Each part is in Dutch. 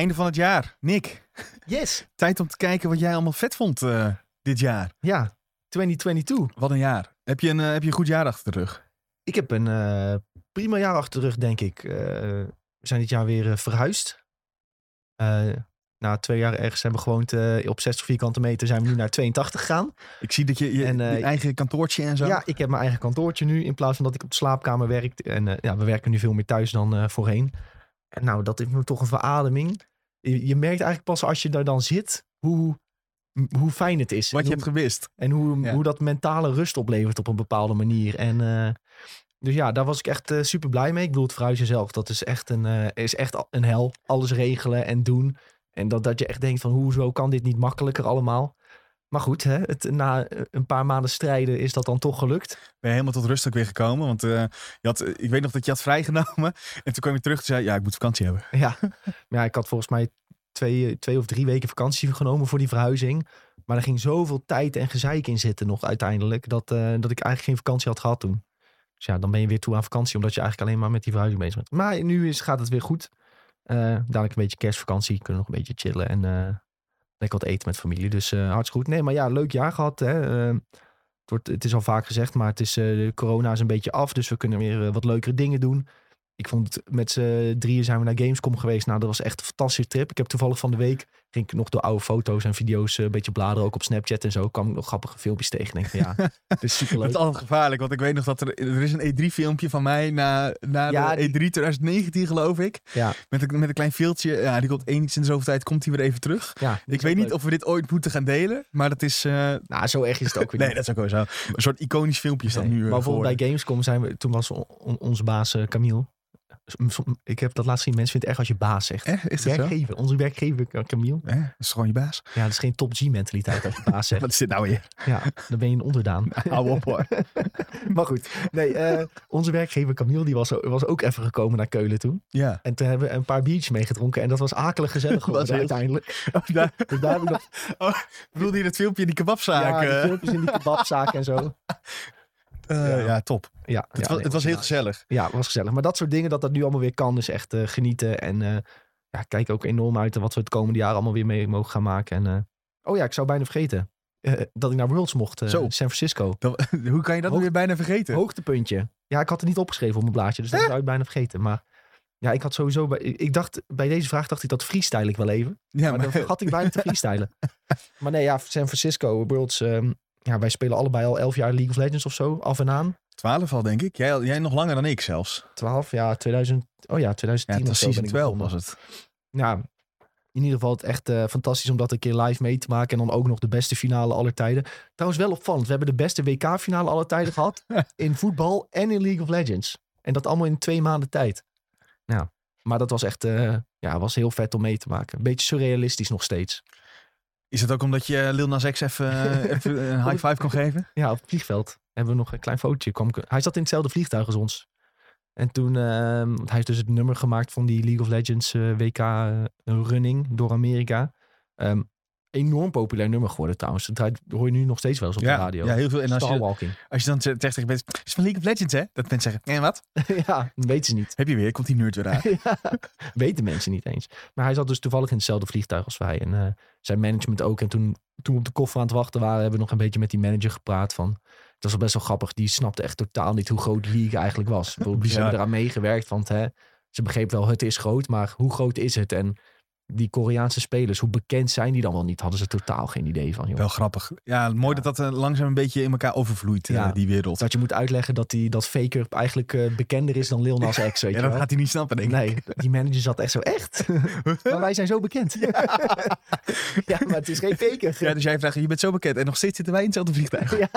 Einde van het jaar. Nick, Yes. tijd om te kijken wat jij allemaal vet vond eh, dit jaar. Ja, 2022. Wat een jaar. Heb je een, eh, heb je een goed jaar achter de rug? Ik heb een eh, prima jaar achter de rug, denk ik. We zijn dit jaar weer verhuisd. Na twee jaar ergens hebben we gewoond op 60 vierkante meter, zijn we nu naar 82 gegaan. Ik zie dat je je, En, je eigen kantoortje en zo. Ja, ik heb mijn eigen kantoortje nu in plaats van dat ik op de slaapkamer werk. En ja, we werken nu veel meer thuis dan voorheen. En nou, dat is nu toch een verademing. Je, je merkt eigenlijk pas als je daar dan zit hoe, hoe fijn het is. Wat je hoe- hebt gewist. En hoe, Ja. hoe dat mentale rust oplevert op een bepaalde manier. En eh, dus ja, daar was ik echt super blij mee. Ik bedoel, het verhuizen zelf, dat is echt een, eh, is echt een hel. Alles regelen en doen. En dat, dat je echt denkt van, hoezo kan dit niet makkelijker allemaal? Maar goed, hè, het, na een paar maanden strijden is dat dan toch gelukt. Ben je helemaal tot rust ook weer gekomen? Want eh, je had, eh, ik weet nog dat je had vrijgenomen. En toen kwam je terug en zei ja, ik moet vakantie hebben. Ja, maar ja, ik had volgens mij twee, twee of drie weken vakantie genomen voor die verhuizing. Maar er ging zoveel tijd en gezeik in zitten nog uiteindelijk. Dat, eh, dat ik eigenlijk geen vakantie had gehad toen. Dus ja, dan ben je weer toe aan vakantie. Omdat je eigenlijk alleen maar met die verhuizing bezig bent. Maar nu is, gaat het weer goed. Eh dadelijk een beetje kerstvakantie. Kunnen nog een beetje chillen. En eh, lekker wat eten met familie. Dus eh hartstikke goed. Nee, maar ja, leuk jaar gehad. Hè. Eh, het, wordt, het is al vaak gezegd. Maar het is, eh, corona is een beetje af. Dus we kunnen weer eh, wat leukere dingen doen. Ik vond met z'n drieën zijn we naar Gamescom geweest. Nou, dat was echt een fantastische trip. Ik heb toevallig van de week ging ik nog door oude foto's en video's eh, een beetje bladeren, ook op Snapchat en zo. kwam ik nog grappige filmpjes tegen. En ik denk ja, het is superleuk. is altijd gevaarlijk, want ik weet nog dat er, er is een E3-filmpje van mij na, na Ja, de E3 2019, geloof ik. Ja, Met een, met een klein filmpje. Ja, die komt eens in de zoveel tijd, komt hij weer even terug. ja, Ik weet niet leuk. of we dit ooit moeten gaan delen, maar dat is... eh, Nou, zo erg is het ook weer nee, dat is ook wel zo. Een soort iconisch filmpje is dat nu eh, maar bijvoorbeeld bij Gamescom zijn we, toen was on- on- onze baas eh, Camille. Ik heb dat laatst gezien. Mensen vinden het echt als je baas zegt. Eh, is dat zo? Werkgever, onze werkgever Camille. Eh, dat is gewoon je baas. Ja, dat is geen top G mentaliteit als je baas zegt. Wat is dit nou weer? Ja, dan ben je een onderdaan. Hou op hoor. maar goed, nee, eh, onze werkgever Camille die was, was ook even gekomen naar Keulen toen. Ja. En toen hebben we een paar biertjes meegedronken. En dat was akelig gezellig geworden uiteindelijk. Oh, daar, Dus daar heb ik nog oh, bedoelde je dat filmpje in die kebabzaak? ja, die filmpjes in die kebabzaak en zo. Eh, Ja. ja. top. Ja, Het, was, nee, het was heel gezellig. Ja, het was gezellig. Maar dat soort dingen, dat dat nu allemaal weer kan, is echt eh, genieten. En eh ja, kijk ook enorm uit naar wat we het komende jaar allemaal weer mee mogen gaan maken. En, oh ja, ik zou bijna vergeten. dat ik naar Worlds mocht, Zo. San Francisco. Dan- hoe kan je dat Hoog- weer bijna vergeten? Hoogtepuntje. Ja, ik had het niet opgeschreven op mijn blaadje, dus dat zou ik bijna vergeten. Maar ja, ik had sowieso... Bij, ik dacht, bij deze vraag dacht ik dat freestyle ik wel even. ja, maar dan vergat ik bijna te freestylen. maar nee, ja, San Francisco, Worlds... ehm, ja, wij spelen allebei al elf jaar League of Legends of zo, af en aan. 12 al, denk ik. Jij, jij nog langer dan ik zelfs. 12, ja, 2000... Oh ja, 2010 Ja, of was zo ben season ik 12 begonnen. was het. ja, in ieder geval het echt eh, fantastisch om dat een keer live mee te maken. En dan ook nog de beste finale aller tijden. Trouwens wel opvallend. We hebben de beste WK-finale aller tijden gehad. in voetbal en in League of Legends. En dat allemaal in twee maanden tijd. Ja, maar dat was echt eh, ja, was heel vet om mee te maken. Een beetje surrealistisch nog steeds. Is het ook omdat je Lil Nas X even, eh, even een high five kon geven? Ja, op het vliegveld hebben we nog een klein fotootje. Hij zat in hetzelfde vliegtuig als ons. En toen, want hij heeft dus het nummer gemaakt van die League of Legends eh, WK eh, running door Amerika. Ehm, enorm populair nummer geworden trouwens. Dat hoor je nu nog steeds wel eens op Ja, de radio. ja, heel veel. En als je, als je dan zegt tegen mensen, het is van League of Legends, hè? Dat mensen zeggen, en wat? ja, dat weten ze niet. Heb je weer, komt die nerd weer aan. Ja, weten mensen niet eens. Maar hij zat dus toevallig in hetzelfde vliegtuig als wij. En eh, zijn management ook. En toen, toen we op de koffer aan het wachten waren, hebben we nog een beetje met die manager gepraat. Van, het was wel best wel grappig. Die snapte echt totaal niet hoe groot league eigenlijk was. Ze hebben eraan meegewerkt. Want hè, ze begreep wel, het is groot. Maar hoe groot is het? En die Koreaanse spelers, hoe bekend zijn die dan wel niet? Hadden ze totaal geen idee van. Joh. Wel grappig. Ja, mooi dat dat eh, langzaam een beetje in elkaar overvloeit, eh, die wereld. Dat je moet uitleggen dat, die, dat Faker eigenlijk eh, bekender is dan Lil Nas X, weet Ja, dat gaat hij niet snappen, denk ik. Nee, die manager zat echt zo echt. maar wij zijn zo bekend. Ja, maar het is geen faker. Ja, dus jij vraagt, je bent zo bekend en nog steeds zitten wij in hetzelfde vliegtuig. Ja.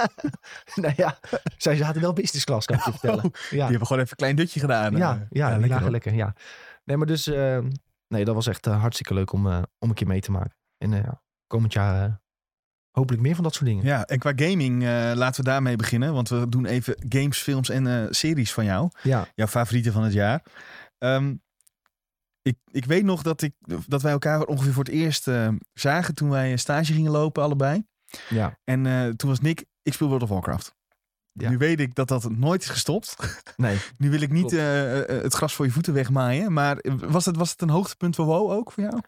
Nou ja, zij zaten wel business class, kan ik je vertellen. Die hebben gewoon even een klein dutje gedaan. ja, ja, lekker. Ja. Nee, maar dus, eh, nee, dat was echt eh, hartstikke leuk om, eh, om een keer mee te maken. En eh, komend jaar hopelijk meer van dat soort dingen. Ja, en qua gaming laten we daarmee beginnen. Want we doen even games, films en series van jou. Ja, Jouw favorieten van het jaar. Ehm, ik, ik weet nog dat, ik, dat wij elkaar ongeveer voor het eerst zagen toen wij een stage gingen lopen, allebei. ja. En toen was Nick, ik speel World of Warcraft. Ja. Nu weet ik dat dat nooit is gestopt. Nee. Nu wil ik niet eh, eh, het gras voor je voeten wegmaaien. Maar was het, was het een hoogtepunt voor WoW ook voor jou?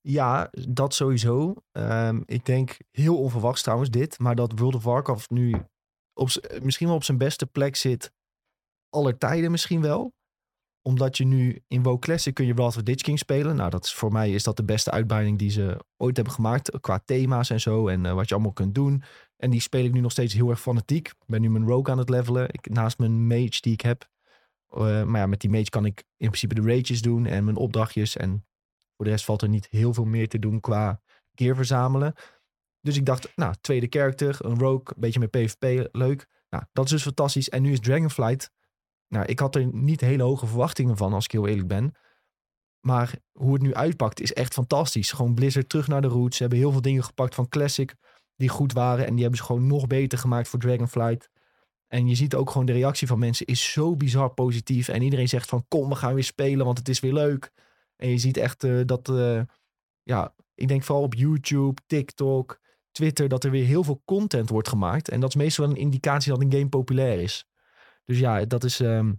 Ja, dat sowieso. Ehm, ik denk heel onverwachts trouwens dit. Maar dat World of Warcraft nu op, misschien wel op zijn beste plek zit. Aller tijden misschien wel. Omdat je nu in WoW Classic kun je Wrath of Ditch King spelen. Nou, dat is, voor mij is dat de beste uitbreiding die ze ooit hebben gemaakt. Qua thema's en zo. En eh, wat je allemaal kunt doen. En die speel ik nu nog steeds heel erg fanatiek. Ik ben nu mijn rogue aan het levelen. Naast mijn mage die ik heb. Eh, maar ja, met die mage kan ik in principe de rages doen. En mijn opdrachtjes. En voor de rest valt er niet heel veel meer te doen qua gear verzamelen. Dus ik dacht, nou, tweede character, een rogue, een beetje meer PvP, leuk. Nou, dat is dus fantastisch. En nu is Dragonflight. Nou, ik had er niet hele hoge verwachtingen van, als ik heel eerlijk ben. Maar hoe het nu uitpakt is echt fantastisch. Gewoon Blizzard terug naar de roots. Ze hebben heel veel dingen gepakt van Classic die goed waren. En die hebben ze gewoon nog beter gemaakt voor Dragonflight. En je ziet ook gewoon de reactie van mensen is zo bizar positief. En iedereen zegt van kom, we gaan weer spelen, want het is weer leuk. En je ziet echt eh, dat, eh, ja, ik denk vooral op YouTube, TikTok, Twitter, dat er weer heel veel content wordt gemaakt. En dat is meestal een indicatie dat een game populair is. Dus ja, dat is, ehm,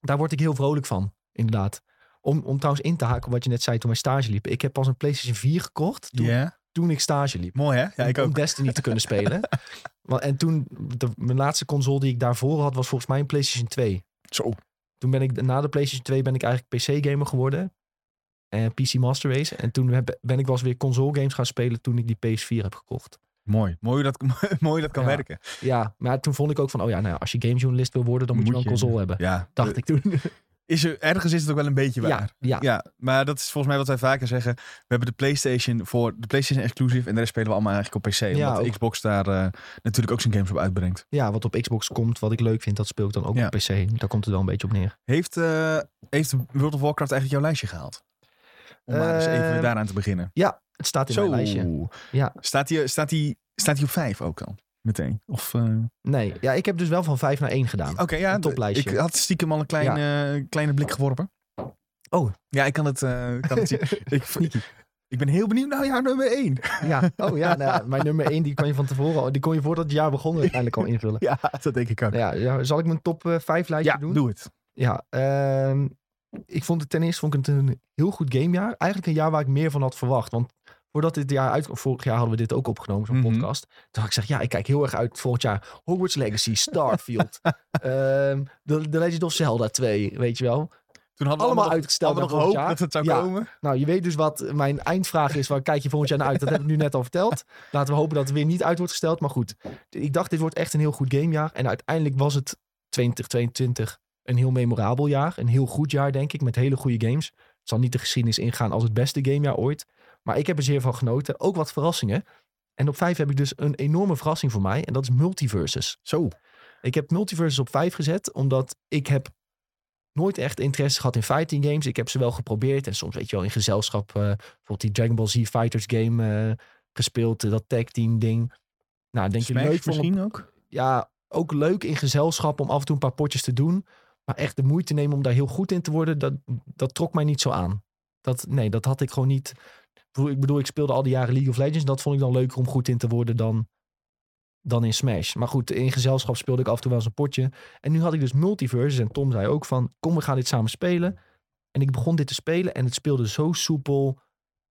daar word ik heel vrolijk van, inderdaad. Om, om trouwens in te haken wat je net zei toen wij stage liepen. Ik heb pas een PlayStation 4 gekocht Ja, toen ik stage liep. mooi hè? Ja, ik om ook. Destiny te kunnen spelen. En toen, de, mijn laatste console die ik daarvoor had, was volgens mij een PlayStation 2. Zo. Toen ben ik, na de PlayStation 2 ben ik eigenlijk PC-gamer geworden. En PC Master Race. En toen heb, ben ik wel eens weer console games gaan spelen toen ik die PS4 heb gekocht. Mooi. Mooi dat, mooi dat kan Ja. werken. Ja, maar toen vond ik ook van, oh ja, nou ja, als je gamejournalist wil worden, dan moet, je wel een console hebben. Ja. Dacht ik toen. Is er, ergens is het ook wel een beetje waar. ja, ja, Ja, maar dat is volgens mij wat wij vaker zeggen. We hebben de PlayStation voor de PlayStation exclusive en de rest spelen we allemaal eigenlijk op PC. Ja, omdat ook. Xbox daar eh, natuurlijk ook zijn games op uitbrengt. ja, wat op Xbox komt, wat ik leuk vind, dat speel ik dan ook op PC. Daar komt het wel een beetje op neer. Heeft, eh, heeft World of Warcraft eigenlijk jouw lijstje gehaald? Om maar eens even Ehm, daaraan te beginnen. Ja, het staat in mijn lijstje. Ja. Staat hij staat die, staat die op vijf ook dan? Meteen? Of, eh, Nee, ja, ik heb dus wel van 5 naar 1 gedaan. Oké, ja. Een toplijstje. Ik had stiekem al een kleine, kleine blik geworpen. Oh. Ja, ik kan het, eh, kan het zien. ik, ik ben heel benieuwd naar jouw nummer één. Ja, oh ja, nou, ja, mijn nummer 1 die kon je van tevoren al, die kon je voordat het jaar begon uiteindelijk al invullen. Ja, dat denk ik ook. Ja, ja, zal ik mijn top 5 lijstje Ja, doen? doe het. Ja, ehm, ik vond het ten eerste vond ik het een heel goed gamejaar. Eigenlijk een jaar waar ik meer van had verwacht. Want voordat dit jaar uit... Vorig jaar hadden we dit ook opgenomen, zo'n Mhm. podcast. Toen had ik gezegd, ja, ik kijk heel erg uit volgend jaar. Hogwarts Legacy, Starfield. ehm The, The Legend of Zelda 2, weet je wel. Toen hadden we Allemaal uitgesteld hadden we nog volgend hoop jaar. dat het zou Ja. komen. Nou, je weet dus wat mijn eindvraag is. Waar kijk je volgend jaar naar uit? Dat heb ik nu net al verteld. Laten we hopen dat het weer niet uit wordt gesteld. Maar goed, ik dacht dit wordt echt een heel goed gamejaar. En uiteindelijk was het 2022 een heel memorabel jaar. Een heel goed jaar, denk ik, met hele goede games. Het zal niet de geschiedenis ingaan als het beste gamejaar ooit. Maar ik heb er zeer van genoten. Ook wat verrassingen. En op vijf heb ik dus een enorme verrassing voor mij. En dat is Multiverses. Zo. Ik heb Multiverses op 5 gezet, omdat ik heb nooit echt interesse gehad in fighting games. Ik heb ze wel geprobeerd en soms weet je wel in gezelschap, eh, bijvoorbeeld die Dragon Ball Z Fighters game eh, gespeeld, eh, dat tag team ding. Nou, denk je leuk misschien ook? ja, ook leuk in gezelschap om af en toe een paar potjes te doen. Maar echt de moeite nemen om daar heel goed in te worden, dat, dat trok mij niet zo aan. Dat, nee, dat had ik gewoon niet. Ik bedoel, Ik speelde al die jaren League of Legends. Dat vond ik dan leuker om goed in te worden dan, dan in Smash. Maar goed, in gezelschap speelde ik af en toe wel eens een potje. En nu had ik dus multiverses. En Tom zei ook van, kom, we gaan dit samen spelen. En ik begon dit te spelen en het speelde zo soepel,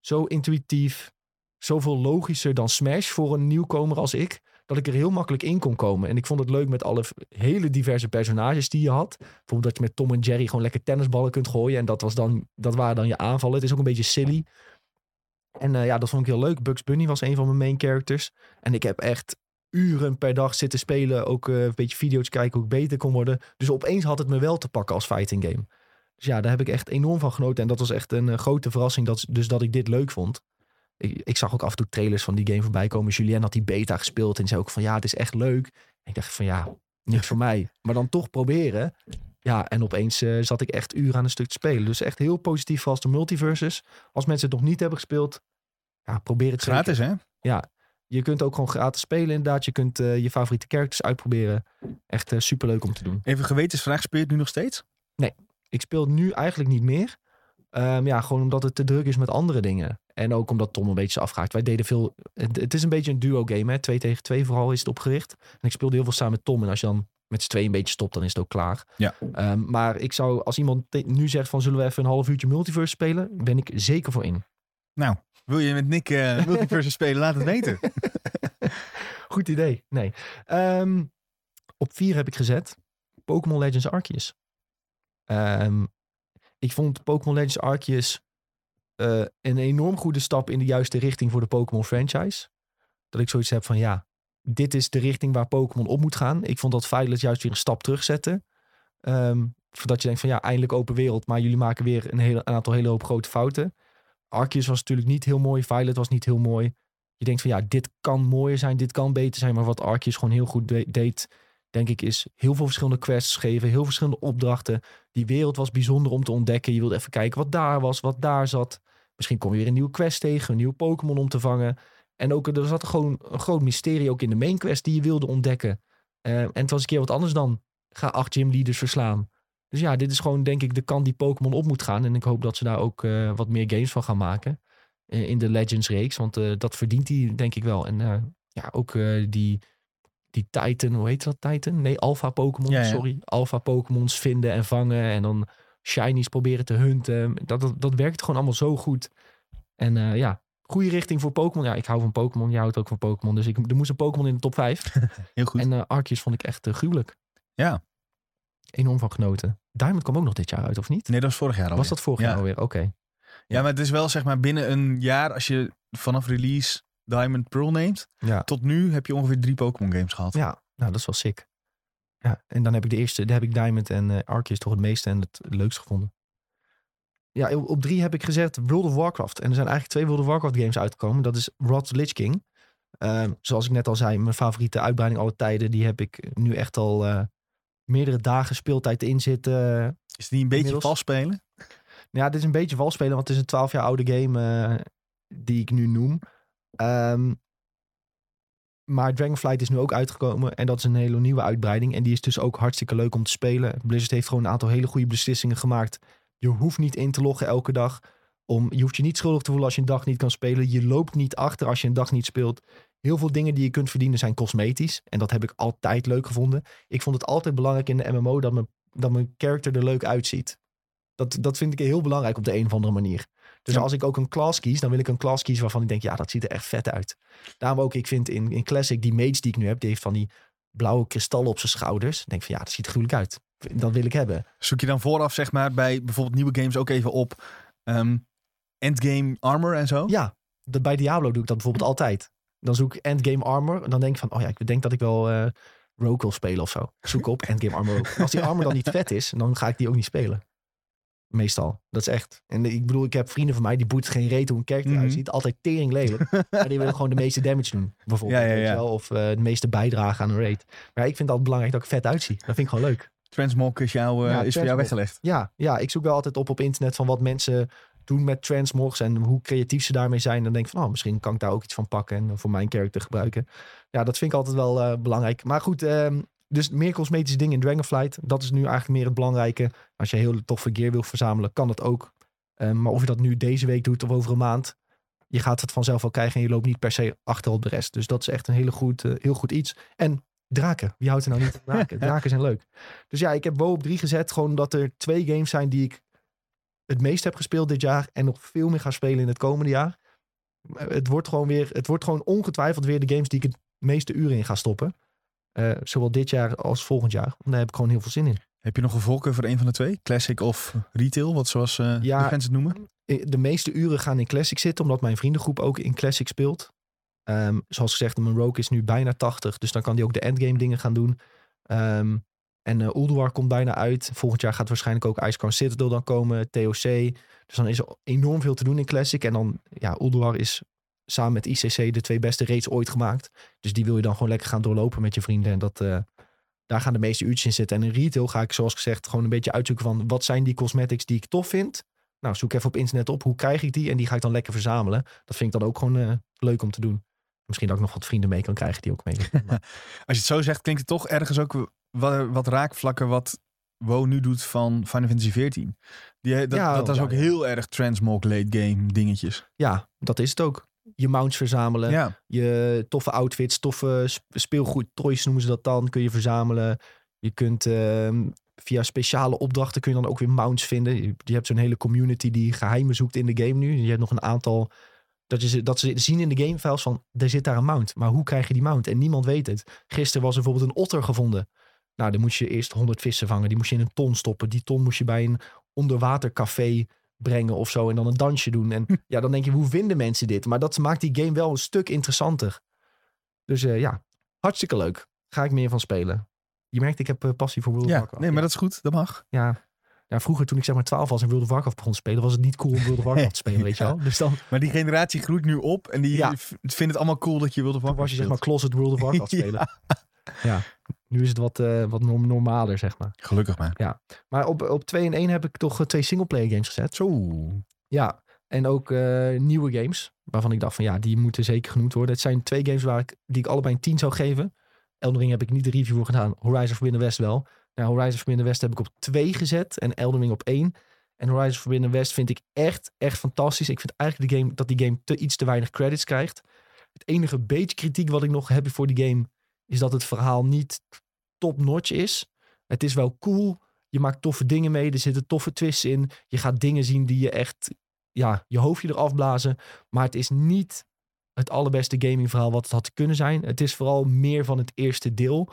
zo intuïtief, zoveel logischer dan Smash voor een nieuwkomer als ik dat ik er heel makkelijk in kon komen. En ik vond het leuk met alle hele diverse personages die je had. Bijvoorbeeld dat je met Tom en Jerry gewoon lekker tennisballen kunt gooien. En dat, was dan, dat waren dan je aanvallen. Het is ook een beetje silly. En eh, ja, dat vond ik heel leuk. Bugs Bunny was een van mijn main characters. En ik heb echt uren per dag zitten spelen. Ook eh, een beetje video's kijken hoe ik beter kon worden. Dus opeens had het me wel te pakken als fighting game. Dus ja, daar heb ik echt enorm van genoten. En dat was echt een eh, grote verrassing. Dat, dus dat ik dit leuk vond. Ik, ik zag ook af en toe trailers van die game voorbij komen. Julien had die beta gespeeld en zei ook van ja, het is echt leuk. Ik dacht van ja, niks voor mij. Maar dan toch proberen. Ja, en opeens eh, zat ik echt uren aan een stuk te spelen. Dus echt heel positief als de multiverses. Als mensen het nog niet hebben gespeeld, ja, probeer het zeker. Gratis, hè? Je kunt ook gewoon gratis spelen inderdaad. Je kunt eh, je favoriete characters uitproberen. Echt super superleuk om te doen. Even gewetensvraag, speel je het nu nog steeds? Ik speel nu eigenlijk niet meer. Ehm, ja, gewoon omdat het te druk is met andere dingen. En ook omdat Tom een beetje is afgehaakt. Wij deden veel... Het, het is een beetje een duo game, hè. Twee tegen twee vooral is het opgericht. En ik speelde heel veel samen met Tom. En als je dan met z'n tweeën een beetje stopt, dan is het ook klaar. Ja. Ehm, maar ik zou, als iemand nu zegt van... zullen we even een half uurtje multiverse spelen? Ben ik zeker voor in. Nou, wil je met Nick uh, Multiverse spelen? Laat het weten. Goed idee. Nee. Ehm, op vier heb ik gezet Pokémon Legends Arceus. Um, ik vond Pokémon Legends Arceus uh, een enorm goede stap in de juiste richting voor de Pokémon franchise. Dat ik zoiets heb van ja, dit is de richting waar Pokémon op moet gaan. Ik vond dat Violet juist weer een stap terugzetten. Um, voordat je denkt van ja, eindelijk open wereld. Maar jullie maken weer een, hele, aantal hele hoop grote fouten. Arceus was natuurlijk niet heel mooi. Violet was niet heel mooi. Je denkt van ja, dit kan mooier zijn. Dit kan beter zijn. Maar wat Arceus gewoon heel goed deed, denk ik, is heel veel verschillende quests geven. Heel verschillende opdrachten. Die wereld was bijzonder om te ontdekken. Je wilde even kijken wat daar was, wat daar zat. Misschien kom je weer een nieuwe quest tegen, een nieuw Pokémon om te vangen. En ook er zat gewoon een groot mysterie ook in de main quest die je wilde ontdekken. Uh, en het was een keer wat anders dan ga acht gym leaders verslaan. Dus ja, dit is gewoon denk ik de kant die Pokémon op moet gaan. En ik hoop dat ze daar ook uh, wat meer games van gaan maken. Uh, in de Legends reeks. Want dat verdient hij denk ik wel. En ja, ook die, die Titan, hoe heet dat Titan? Nee, Alpha Pokémon, ja, ja. sorry. Alpha Pokémons vinden en vangen. En dan shinies proberen te hunten. Dat, dat, dat werkt gewoon allemaal zo goed. En ja, goede richting voor Pokémon. Ja, ik hou van Pokémon. Jij houdt ook van Pokémon. Dus ik, er moest een Pokémon in de top 5. Heel goed. En uh, Arceus vond ik echt uh, gruwelijk. Ja. Enorm van genoten. Diamond kwam ook nog dit jaar uit, of niet? Nee, dat was vorig jaar alweer. Was dat vorig ja. jaar alweer? Oké. Okay. Ja. maar het is wel zeg maar binnen een jaar, als je vanaf release Diamond Pearl neemt, ja. tot nu heb je ongeveer drie Pokémon games gehad. Ja, nou dat is wel sick. Ja, en dan heb ik de eerste, daar heb ik Diamond en uh, Arceus toch het meeste en het leukst gevonden. Ja, op drie heb ik gezet World of Warcraft. En er zijn eigenlijk twee World of Warcraft games uitgekomen. Dat is Rod Lich King. Uh, zoals ik net al zei, mijn favoriete uitbreiding alle tijden. Die heb ik nu echt al uh, meerdere dagen speeltijd in zitten. Is die een beetje vals spelen? Ja, dit is een beetje vals spelen, want het is een 12 jaar oude game uh, die ik nu noem. Um, maar Dragonflight is nu ook uitgekomen en dat is een hele nieuwe uitbreiding. En die is dus ook hartstikke leuk om te spelen. Blizzard heeft gewoon een aantal hele goede beslissingen gemaakt. Je hoeft niet in te loggen elke dag. Om, je hoeft je niet schuldig te voelen als je een dag niet kan spelen. Je loopt niet achter als je een dag niet speelt. Heel veel dingen die je kunt verdienen zijn cosmetisch. En dat heb ik altijd leuk gevonden. Ik vond het altijd belangrijk in de MMO dat mijn, dat mijn character er leuk uitziet. Dat, dat vind ik heel belangrijk op de een of andere manier. Dus ja. als ik ook een class kies, dan wil ik een class kiezen waarvan ik denk, ja, dat ziet er echt vet uit. Daarom ook, ik vind in, in Classic, die mage die ik nu heb, die heeft van die blauwe kristallen op zijn schouders. Ik denk van, ja, dat ziet er gruwelijk uit. Dat wil ik hebben. Zoek je dan vooraf, zeg maar, bij bijvoorbeeld nieuwe games ook even op um, endgame armor en zo? Ja, dat, bij Diablo doe ik dat bijvoorbeeld altijd. Dan zoek ik endgame armor en dan denk ik van, oh ja, ik denk dat ik wel uh, Rogue wil spelen of zo. Zoek op endgame armor. Als die armor dan niet vet is, dan ga ik die ook niet spelen. Meestal. Dat is echt. En ik bedoel, ik heb vrienden van mij die boet geen reet hoe een kerk eruit mm. ziet. Altijd tering lelijk. maar die willen gewoon de meeste damage doen. Bijvoorbeeld. Ja, ja, ja. Of uh, de meeste bijdrage aan een raid. Maar ik vind het altijd belangrijk dat ik vet uitzie. Dat vind ik gewoon leuk. Transmog is, jou, ja, is voor jou weggelegd. Ja, ja, ik zoek wel altijd op op internet van wat mensen doen met transmogs en hoe creatief ze daarmee zijn. Dan denk ik van, oh, misschien kan ik daar ook iets van pakken en voor mijn character gebruiken. Ja, dat vind ik altijd wel uh, belangrijk. Maar goed, um, dus meer cosmetische dingen in Dragonflight. Dat is nu eigenlijk meer het belangrijke. Als je heel toffe gear wil verzamelen, kan dat ook. Um, maar of je dat nu deze week doet of over een maand, je gaat het vanzelf wel krijgen en je loopt niet per se achter op de rest. Dus dat is echt een hele goed, uh, heel goed iets. En draken. Wie houdt er nou niet van draken? Draken zijn leuk. Dus ja, ik heb WoW op 3 gezet. Gewoon omdat er twee games zijn die ik het meest heb gespeeld dit jaar. En nog veel meer ga spelen in het komende jaar. Het wordt gewoon weer, het wordt gewoon ongetwijfeld weer de games die ik het meeste uren in ga stoppen. Uh, zowel dit jaar als volgend jaar. Want daar heb ik gewoon heel veel zin in. Heb je nog een voorkeur voor een van de twee? Classic of retail, wat zoals uh, ja, de mensen het noemen? De meeste uren gaan in Classic zitten, omdat mijn vriendengroep ook in Classic speelt. Um, zoals gezegd, mijn Rogue is nu bijna 80, dus dan kan die ook de endgame dingen gaan doen. Um, en uh, Ulduar komt bijna uit. Volgend jaar gaat waarschijnlijk ook Icecrown Citadel dan komen, TOC. Dus dan is er enorm veel te doen in Classic. En dan, ja, Ulduar is samen met ICC de twee beste raids ooit gemaakt. Dus die wil je dan gewoon lekker gaan doorlopen met je vrienden. En dat, uh, daar gaan de meeste uurtjes in zitten. En in retail ga ik, zoals gezegd, gewoon een beetje uitzoeken van wat zijn die cosmetics die ik tof vind. Nou, zoek even op internet op. Hoe krijg ik die? En die ga ik dan lekker verzamelen. Dat vind ik dan ook gewoon uh, leuk om te doen. Misschien dat ik nog wat vrienden mee kan krijgen die ook mee. Als je het zo zegt, klinkt het toch ergens ook wat, wat raakvlakken wat WoW nu doet van Final Fantasy XIV. Die, dat, Ja, dat is ja, ook ja. heel erg transmog late game dingetjes. Ja, dat is het ook. Je mounts verzamelen. Ja, Je toffe outfits, toffe sp- speelgoed, toys noemen ze dat dan, kun je verzamelen. Je kunt ehm, via speciale opdrachten kun je dan ook weer mounts vinden. Je, je hebt zo'n hele community die geheimen zoekt in de game nu. Je hebt nog een aantal dat, je, ze- dat ze zien in de gamefiles van, er zit daar een mount. Maar hoe krijg je die mount? En niemand weet het. Gisteren was er bijvoorbeeld een otter gevonden. Nou, dan moest je eerst 100 vissen vangen. Die moest je in een ton stoppen. Die ton moest je bij een onderwatercafé brengen of zo. En dan een dansje doen. En ja, dan denk je, hoe vinden mensen dit? Maar dat maakt die game wel een stuk interessanter. Dus eh, ja, hartstikke leuk. Ga ik meer van spelen. Je merkt, ik heb eh, passie voor World of Ja, Warcraft. nee, maar dat is goed. Dat mag. ja. Ja, vroeger toen ik zeg maar 12 was en World of Warcraft begon te spelen, was het niet cool om World of Warcraft te spelen, weet je wel. Dus dan Maar die generatie groeit nu op en die Ja. v- vinden het allemaal cool dat je World of Warcraft was je zeg maar closet World of Warcraft Ja. spelen. Ja. Nu is het wat, eh, wat norm- normaler, zeg maar. Gelukkig maar. Maar op, op 2 en 1 heb ik toch eh, twee singleplayer games gezet. Zo. Ja. En ook eh, nieuwe games. Waarvan ik dacht van ja, die moeten zeker genoemd worden. Het zijn twee games waar ik, die ik allebei een 10 zou geven. Elden Ring heb ik niet de review voor gedaan. Horizon Forbidden West wel. Nou, Horizon Forbidden West heb ik op 2 gezet. En Elden Ring op 1. En Horizon Forbidden West vind ik echt, echt fantastisch. Ik vind eigenlijk de game, dat die game te, iets te weinig credits krijgt. Het enige beetje kritiek wat ik nog heb voor die game... is dat het verhaal niet top-notch is. Het is wel cool. Je maakt toffe dingen mee. Er zitten toffe twists in. Je gaat dingen zien die je echt... Ja, je hoofdje eraf blazen. Maar het is niet het allerbeste gamingverhaal wat het had kunnen zijn. Het is vooral meer van het eerste deel.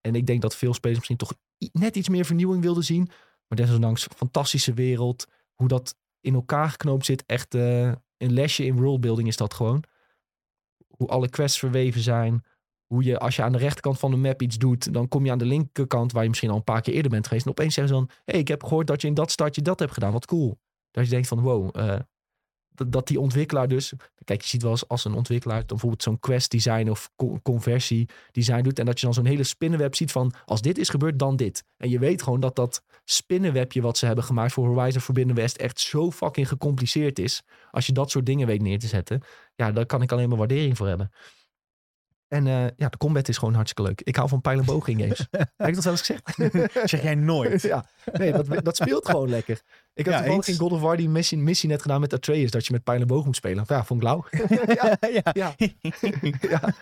En ik denk dat veel spelers misschien toch net iets meer vernieuwing wilden zien. Maar desondanks, fantastische wereld. Hoe dat in elkaar geknoopt zit. Echt eh, een lesje in worldbuilding is dat gewoon. Hoe alle quests verweven zijn. Hoe je, als je aan de rechterkant van de map iets doet, dan kom je aan de linkerkant, waar je misschien al een paar keer eerder bent geweest. En opeens zeggen ze dan: hey, ik heb gehoord dat je in dat stadje dat hebt gedaan. Wat cool. Dat je denkt van: wow, eh, dat, die ontwikkelaar dus. Kijk, je ziet wel eens als een ontwikkelaar bijvoorbeeld zo'n quest design of co- conversie design doet. En dat je dan zo'n hele spinnenweb ziet van: als dit is gebeurd, dan dit. En je weet gewoon dat dat spinnenwebje wat ze hebben gemaakt voor Horizon Forbidden West echt zo fucking gecompliceerd is. Als je dat soort dingen weet neer te zetten, ja, daar kan ik alleen maar waardering voor hebben. En eh, ja, de combat is gewoon hartstikke leuk. Ik hou van pijl en boog in games. Heb ik dat wel eens gezegd? Zeg jij nooit. ja, nee, dat, dat speelt gewoon lekker. Ik heb Ja, toevallig in God of War die missie, missie net gedaan met Atreus. Dat je met pijl en boog moet spelen. Ja, vond ik lauw. ja, ja. ja. ja.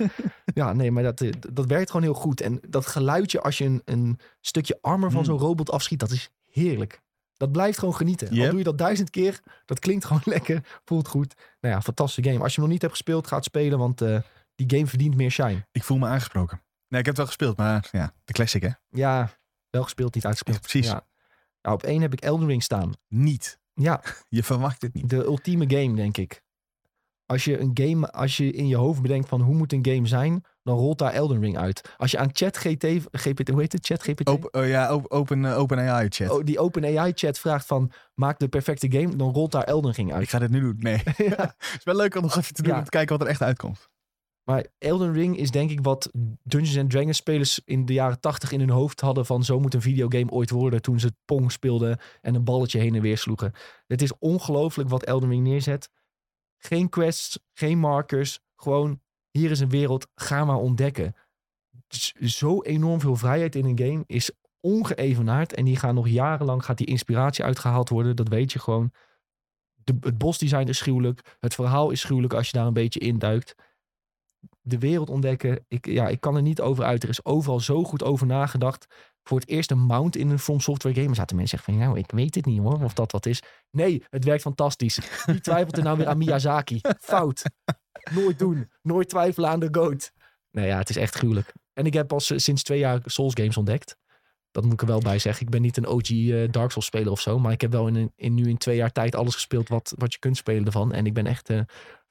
ja, nee, maar dat, dat werkt gewoon heel goed. En dat geluidje als je een, een stukje armor van Mm. zo'n robot afschiet, dat is heerlijk. Dat blijft gewoon genieten. Al Yep. doe je dat duizend keer, dat klinkt gewoon lekker, voelt goed. Nou ja, fantastische game. Als je hem nog niet hebt gespeeld, ga het spelen, want eh, die game verdient meer shine. Ik voel me aangesproken. Nee, ik heb het wel gespeeld, maar ja, de classic hè. Ja, wel gespeeld, niet uitgespeeld. Ja, precies. Ja. Nou, op één heb ik Elden Ring staan. Niet. Ja, Je verwacht het niet. de ultieme game, denk ik. Als je een game, als je in je hoofd bedenkt van hoe moet een game zijn, dan rolt daar Elden Ring uit. Als je aan ChatGPT, GPT, hoe heet het? ChatGPT? Open, oh ja, op- open, eh, open AI chat. Oh, die OpenAI chat vraagt van maak de perfecte game, dan rolt daar Elden Ring Ik uit. ga dit nu doen. Nee. ja. Het is wel leuk om nog even te doen om te kijken wat er echt uitkomt. Maar Elden Ring is denk ik wat Dungeons and Dragons spelers in de jaren tachtig in hun hoofd hadden van zo moet een videogame ooit worden toen ze Pong speelden en een balletje heen en weer sloegen. Het is ongelooflijk wat Elden Ring neerzet. Geen quests, geen markers, gewoon hier is een wereld, ga maar ontdekken. Z- Zo enorm veel vrijheid in een game is ongeëvenaard en die gaan nog jarenlang gaat die inspiratie uitgehaald worden, dat weet je gewoon. De, het bosdesign is gruwelijk, het verhaal is gruwelijk als je daar een beetje induikt de wereld ontdekken. Ik, ja, ik kan er niet over uit. Er is overal zo goed over nagedacht. Voor het eerst een mount in een From Software game. Zaten mensen zeggen van, nou, ik weet het niet hoor, of dat wat is. Nee, het werkt fantastisch. Wie twijfelt er nou weer aan Miyazaki? Fout. Nooit doen. Nooit twijfelen aan de goat. Nou ja, het is echt gruwelijk. En ik heb pas eh, sinds twee jaar Souls games ontdekt. Dat moet ik er wel bij zeggen. Ik ben niet een OG eh, Dark Souls speler of zo. Maar ik heb wel in, in nu in twee jaar tijd alles gespeeld wat, wat je kunt spelen ervan. En ik ben echt eh,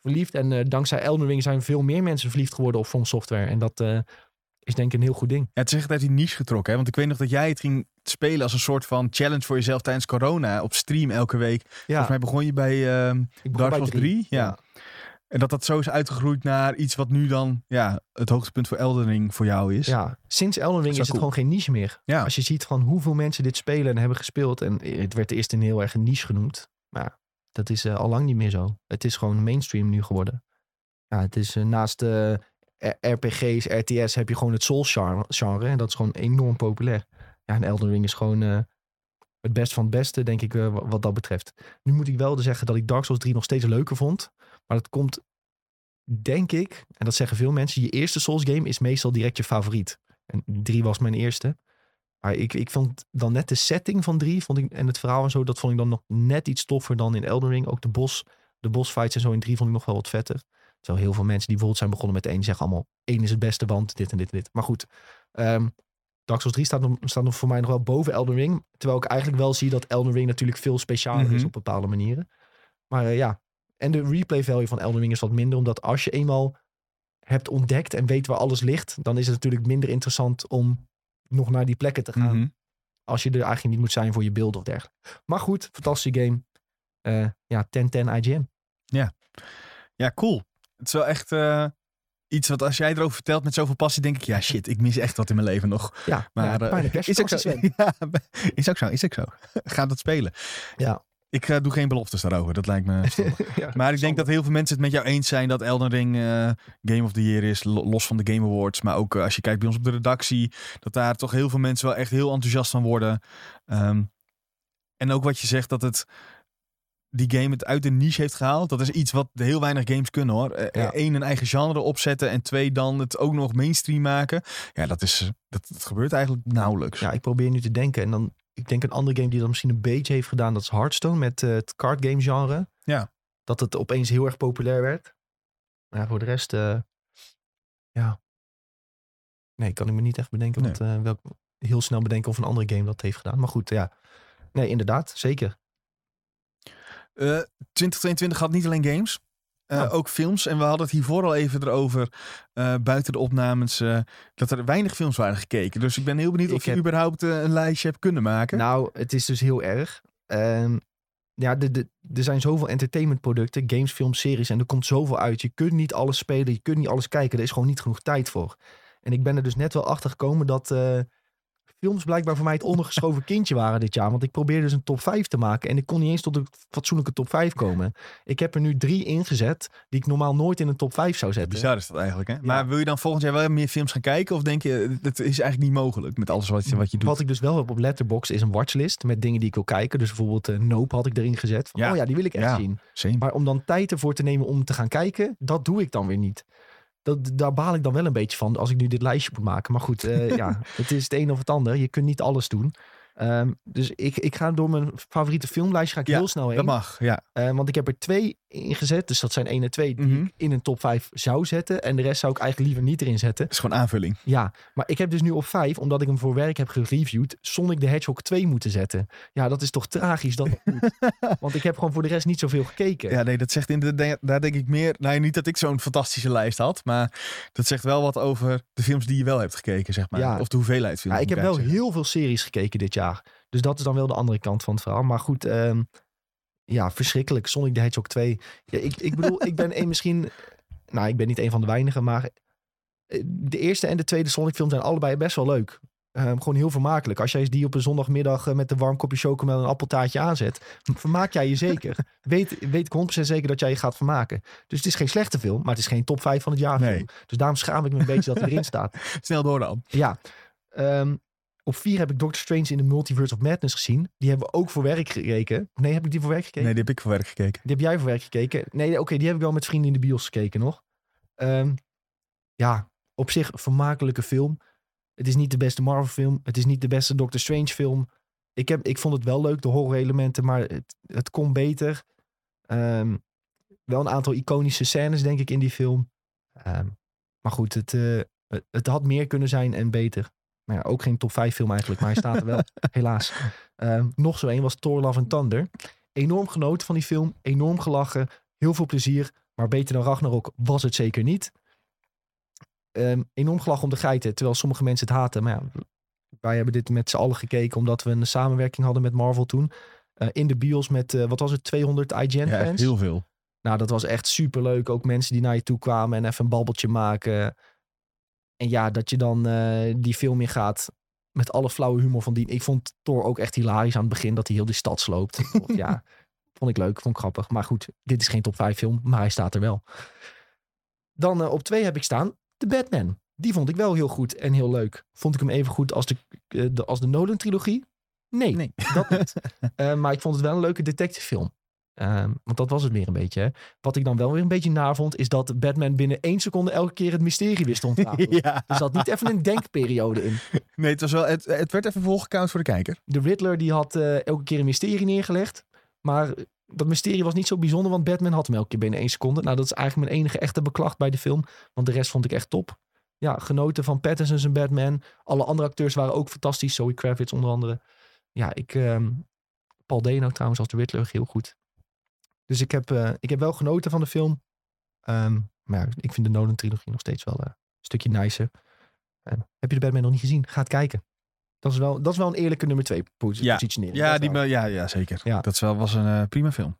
verliefd. En eh, dankzij Elden Ring zijn veel meer mensen verliefd geworden op From Software. En dat eh, is denk ik een heel goed ding. Ja, het is echt uit die niche getrokken. Hè? Want ik weet nog dat jij het ging spelen als een soort van challenge voor jezelf tijdens corona. Op stream elke week. Ja, Volgens mij begon je bij ehm, Dark Souls 3. Ja. En dat dat zo is uitgegroeid naar iets wat nu dan ja, het hoogtepunt voor Elden Ring voor jou is. Ja, sinds Elden Ring Dat is is het gewoon geen niche meer. Ja. Als je ziet van hoeveel mensen dit spelen en hebben gespeeld. En het werd eerst een heel erg een niche genoemd. Maar dat is eh, al lang niet meer zo. Het is gewoon mainstream nu geworden. Ja, het is eh, naast eh, RPG's, RTS heb je gewoon het Souls genre, genre. En dat is gewoon enorm populair. Ja, en Elden Ring is gewoon het best van het beste, denk ik, wa- wat dat betreft. Nu moet ik wel zeggen dat ik Dark Souls 3 nog steeds leuker vond. Maar dat komt, denk ik, en dat zeggen veel mensen, je eerste Souls game is meestal direct je favoriet. En 3 was mijn eerste. Maar ik, ik vond dan net de setting van drie vond ik, en het verhaal en zo, dat vond ik dan nog net iets toffer dan in Elden Ring. Ook de bos, de bosfights en zo in drie vond ik nog wel wat vetter. Terwijl heel veel mensen die bijvoorbeeld zijn begonnen met één zeggen allemaal één is het beste, want dit en dit en dit. Maar goed, ehm Dark Souls 3 staat nog, staat nog voor mij nog wel boven Elden Ring. Terwijl ik eigenlijk wel zie dat Elden Ring natuurlijk veel specialer is Mhm. op bepaalde manieren. Maar eh, ja, en de replay value van Elden Ring is wat minder. Omdat als je eenmaal hebt ontdekt en weet waar alles ligt, dan is het natuurlijk minder interessant om nog naar die plekken te gaan. Mhm. Als je er eigenlijk niet moet zijn voor je beeld of dergelijke. Maar goed, fantastische game. Eh, ja, 10-10 IGN. Ja, cool. Het is wel echt eh, iets wat als jij erover vertelt met zoveel passie, denk ik, ja shit, ik mis echt wat in mijn leven nog. Ja, Maar ja, eh, is ook zo. Ja, is ook zo, is ook zo. Ga dat spelen. Ja. Ik eh, doe geen beloftes daarover, dat lijkt me. Ja, Maar ik denk dat heel veel mensen het met jou eens zijn dat Elden Ring eh, Game of the Year is, lo- los van de Game Awards. Maar ook eh, als je kijkt bij ons op de redactie, dat daar toch heel veel mensen wel echt heel enthousiast van worden. Ehm, en ook wat je zegt, dat het die game het uit de niche heeft gehaald. Dat is iets wat heel weinig games kunnen hoor. Eh, Ja. Eén, een eigen genre opzetten en twee, dan het ook nog mainstream maken. Ja, dat, is, dat, dat gebeurt eigenlijk nauwelijks. Ja, ik probeer nu te denken. En dan, ik denk een andere game die dat misschien een beetje heeft gedaan, dat is Hearthstone met eh, het card game genre. Ja. Dat het opeens heel erg populair werd. Maar voor de rest, eh, ja. Nee, kan ik me niet echt bedenken. Nee. Eh, welk, heel snel bedenken of een andere game dat heeft gedaan. Maar goed, ja. Nee, inderdaad, zeker. Eh, 2022 had niet alleen games, eh, Oh. ook films. En we hadden het hiervoor al even erover, eh, buiten de opnames, eh, dat er weinig films waren gekeken. Dus ik ben heel benieuwd Ik of je überhaupt eh, een lijstje hebt kunnen maken. Nou, het is dus heel erg. Ehm, ja, de, de, er zijn zoveel entertainmentproducten, games, films, series. En er komt zoveel uit. Je kunt niet alles spelen, je kunt niet alles kijken. Er is gewoon niet genoeg tijd voor. En ik ben er dus net wel achter gekomen dat eh, films blijkbaar voor mij het ondergeschoven kindje waren dit jaar. Want ik probeerde dus een top 5 te maken. En ik kon niet eens tot een fatsoenlijke top 5 komen. Ik heb er nu drie ingezet die ik normaal nooit in een top 5 zou zetten. Bizar is dat eigenlijk, hè? Maar wil je dan volgend jaar wel meer films gaan kijken? Of denk je, dat is eigenlijk niet mogelijk met alles wat je, wat je doet? Wat ik dus wel heb op Letterboxd is een watchlist met dingen die ik wil kijken. Dus bijvoorbeeld eh, Nope had ik erin gezet. Van, Ja. Oh ja, die wil ik echt Ja. zien. Same. Maar om dan tijd ervoor te nemen om te gaan kijken, dat doe ik dan weer niet. Dat, daar baal ik dan wel een beetje van als ik nu dit lijstje moet maken. Maar goed, eh, ja, het is het een of het ander. Je kunt niet alles doen. Ehm, dus ik, ik ga door mijn favoriete filmlijstje ga ik Ja, heel snel heen. Dat mag, ja. Eh, want ik heb er twee ingezet. Dus dat zijn één en twee die Mhm. ik in een top 5 zou zetten. En de rest zou ik eigenlijk liever niet erin zetten. Het is gewoon aanvulling. Ja, maar ik heb dus nu op 5, omdat ik hem voor werk heb gereviewd, Sonic the Hedgehog 2 moeten zetten. Ja, dat is toch tragisch dat dat moet. Want ik heb gewoon voor de rest niet zoveel gekeken. Ja, nee, dat zegt inderdaad, daar denk ik meer. Nou, niet dat ik zo'n fantastische lijst had, maar dat zegt wel wat over de films die je wel hebt gekeken, zeg maar. Ja. Of de hoeveelheid films. Ja, ik heb wel heel veel series gekeken dit jaar. Dus dat is dan wel de andere kant van het verhaal. Maar goed, ehm, ja, verschrikkelijk. Sonic the Hedgehog 2. Ja, ik, ik bedoel, ik ben een misschien... Nou, ik ben niet een van de weinigen, maar... eh, De eerste en de tweede Sonic film zijn allebei best wel leuk. Ehm, gewoon heel vermakelijk. Als jij die op een zondagmiddag eh, met een warm kopje chocomel en een appeltaartje aanzet, vermaak jij je zeker. weet, weet ik 100% zeker dat jij je gaat vermaken. Dus het is geen slechte film, maar het is geen top 5 van het jaar Nee. film. Dus daarom schaam ik me een beetje dat erin staat. Snel door dan. Ja. Ehm, op vier heb ik Doctor Strange in the Multiverse of Madness gezien. Die hebben we ook voor werk gekeken. Nee, heb ik die voor werk gekeken? Nee, die heb ik voor werk gekeken. Die heb jij voor werk gekeken? Nee, oké, die heb ik wel met vrienden in de bios gekeken nog. Ehm, ja, op zich een vermakelijke film. Het is niet de beste Marvel film. Het is niet de beste Doctor Strange film. Ik, heb, ik vond het wel leuk, de horror elementen, maar het, het kon beter. Ehm, wel een aantal iconische scènes, denk ik, in die film. Ehm, maar goed, het, eh, het, het had meer kunnen zijn en beter. Maar ja, ook geen top 5 film eigenlijk, maar hij staat er wel, helaas. Ehm, nog zo een was Thor Love and Thunder. Enorm genoten van die film, enorm gelachen, heel veel plezier. Maar beter dan Ragnarok was het zeker niet. Ehm, enorm gelachen om de geiten, terwijl sommige mensen het haten. Maar ja, wij hebben dit met z'n allen gekeken omdat we een samenwerking hadden met Marvel toen. Eh, in de bios met, eh, wat was het, 200 Ja, IGN-fans. echt heel veel. Nou, dat was echt super leuk. Ook mensen die naar je toe kwamen en even een babbeltje maken. En ja, dat je dan eh, die film in gaat met alle flauwe humor van die. Ik vond Thor ook echt hilarisch aan het begin dat hij heel die stad sloopt. Ja, vond ik leuk, vond ik grappig. Maar goed, dit is geen top 5 film, maar hij staat er wel. Dan eh, op twee heb ik staan The Batman. Die vond ik wel heel goed en heel leuk. Vond ik hem even goed als de, eh, de, als de Nolan-trilogie? Nee, Nee. dat niet. Maar ik vond het wel een leuke detective Ehm, want dat was het meer een beetje. Hè. Wat ik dan wel weer een beetje naar vond, is dat Batman binnen één seconde elke keer het mysterie wist te ontrafelen. ja. Er zat niet even een denkperiode in. Nee, het, was wel, het, het werd even volgecount voor de kijker. De Riddler die had eh, elke keer een mysterie neergelegd. Maar dat mysterie was niet zo bijzonder, want Batman had hem elke keer binnen één seconde. Nou, dat is eigenlijk mijn enige echte beklacht bij de film. Want de rest vond ik echt top. Ja, genoten van Pattinson zijn Batman. Alle andere acteurs waren ook fantastisch. Zoe Kravitz onder andere. Ja, ik... ehm, Paul Dano trouwens als de Riddler heel goed. Dus ik heb, eh, ik heb wel genoten van de film. Ehm, maar ja, ik vind de Nolan-trilogie nog steeds wel eh, een stukje nicer. Eh, heb je de Batman nog niet gezien? Ga het kijken. Dat is wel, dat is wel een eerlijke nummer twee posi- Ja. positionering. Ja, Dat die, wel. ja, ja zeker. Ja. Dat is wel, was een eh, prima film.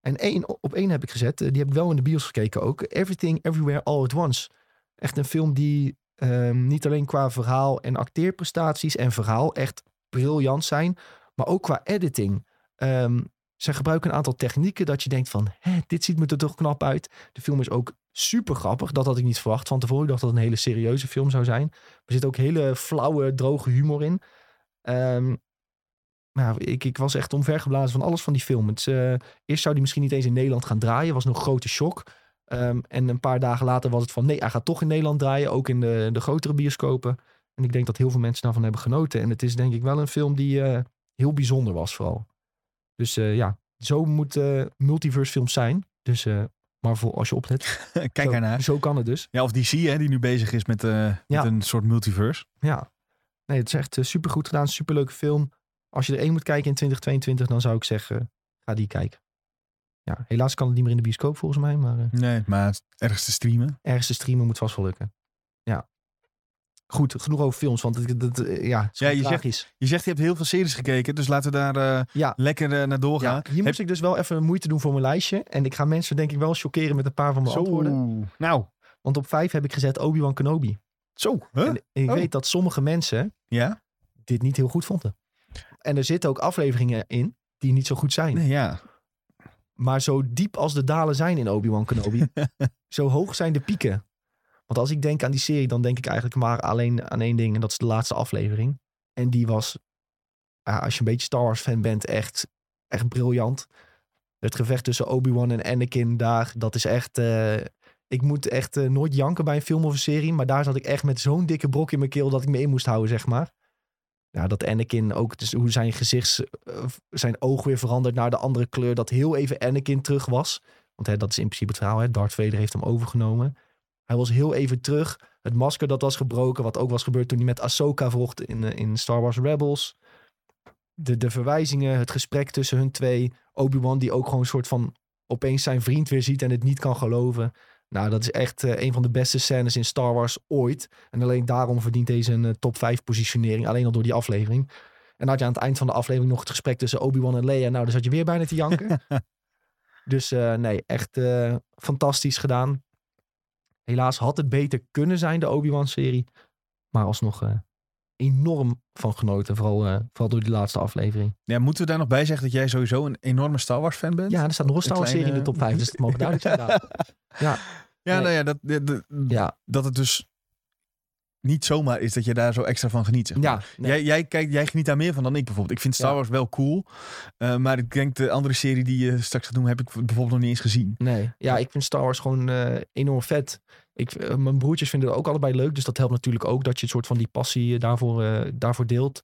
En één, op één heb ik gezet. Die heb ik wel in de bios gekeken ook. Everything, Everywhere, All at Once. Echt een film die ehm, niet alleen qua verhaal en acteerprestaties en verhaal echt briljant zijn. Maar ook qua editing. Ehm ze gebruiken een aantal technieken dat je denkt van... Hè, dit ziet me er toch knap uit. De film is ook super grappig. Dat had ik niet verwacht van tevoren. Ik dacht dat het een hele serieuze film zou zijn. Er zit ook hele flauwe, droge humor in. Ehm maar ja, ik, ik was echt omvergeblazen van alles van die film. Het, eh, eerst zou die misschien niet eens in Nederland gaan draaien. Was nog een grote shock. Ehm, en een paar dagen later was het van... nee, hij gaat toch in Nederland draaien. Ook in de, de grotere bioscopen. En ik denk dat heel veel mensen daarvan hebben genoten. En het is denk ik wel een film die eh, heel bijzonder was vooral. Dus eh, ja, zo moeten multiverse films zijn. Dus eh Marvel, als je oplet. Kijk zo, ernaar. Zo kan het dus. Ja, of DC, hè, die nu bezig is met, eh, Ja. met een soort multiverse. Ja. Nee, het is echt super goed gedaan. Superleuke film. Als je er één moet kijken in 2022, dan zou ik zeggen, ga die kijken. Ja, helaas kan het niet meer in de bioscoop volgens mij, maar eh, Nee, maar ergens te streamen. ergens te streamen moet vast wel lukken. Goed, genoeg over films, want het, het, eh, ja, het je zegt- tragisch. Je zegt je hebt heel veel series gekeken, dus laten we daar eh, Ja. lekker eh, naar doorgaan. Ja, hier moest ik dus wel even moeite doen voor mijn lijstje. En ik ga mensen denk ik wel chockeren met een paar van mijn antwoorden. Nou, Want op vijf heb ik gezet Obi-Wan Kenobi. zo. Huh? En ik Oh. weet dat sommige mensen Ja? dit niet heel goed vonden. En er zitten ook afleveringen in die niet zo goed zijn. Nee, ja. Maar zo diep als de dalen zijn in Obi-Wan Kenobi, zo hoog zijn de pieken. Want als ik denk aan die serie, dan denk ik eigenlijk maar alleen aan één ding. En dat is de laatste aflevering. En die was, als je een beetje Star Wars fan bent, echt, echt briljant. Het gevecht tussen Obi-Wan en Anakin daar, dat is echt... eh, ik moet echt eh, nooit janken bij een film of een serie. Maar daar zat ik echt met zo'n dikke brok in mijn keel dat ik me in moest houden, zeg maar. Dat Anakin ook, dus hoe zijn gezichts, eh, zijn oog weer verandert naar de andere kleur. Dat heel even Anakin terug was. Want hè, dat is in principe het verhaal. Hè. Darth Vader heeft hem overgenomen. Hij was heel even terug. Het masker dat was gebroken. Wat ook was gebeurd toen hij met Ahsoka vocht in, eh, in Star Wars Rebels. De, de verwijzingen, het gesprek tussen hun twee. Obi-Wan die ook gewoon een soort van opeens zijn vriend weer ziet en het niet kan geloven. Nou, dat is echt eh, een van de beste scènes in Star Wars ooit. En alleen daarom verdient deze een eh, top 5 positionering. Alleen al door die aflevering. En dan had je aan het eind van de aflevering nog het gesprek tussen Obi-Wan en Leia. Nou, dan zat je weer bijna te janken. dus nee, echt fantastisch gedaan. Helaas had het beter kunnen zijn, de Obi-Wan-serie. Maar alsnog eh, enorm van genoten. Vooral, eh, vooral door die laatste aflevering. ja. Moeten we daar nog bij zeggen dat jij sowieso een enorme Star Wars fan bent? Ja, er staat nog een Star Wars-serie in de top 5. Dus het mogen duidelijk zijn. Ja, nou ja, dat, dat, dat- ja, dat het dus niet zomaar is dat je daar zo extra van geniet. zeg maar. ja. nee. Jij, jij, kijkt, jij geniet daar meer van dan ik bijvoorbeeld. Ik vind Star Ja. Wars wel cool. eh, maar ik denk de andere serie die je straks gaat doen, heb ik bijvoorbeeld nog niet eens gezien. Nee, ja, ik vind Star Wars gewoon eh, enorm vet. Ik, eh, mijn broertjes vinden het ook allebei leuk. Dus dat helpt natuurlijk ook dat je een soort van die passie daarvoor, daarvoor deelt.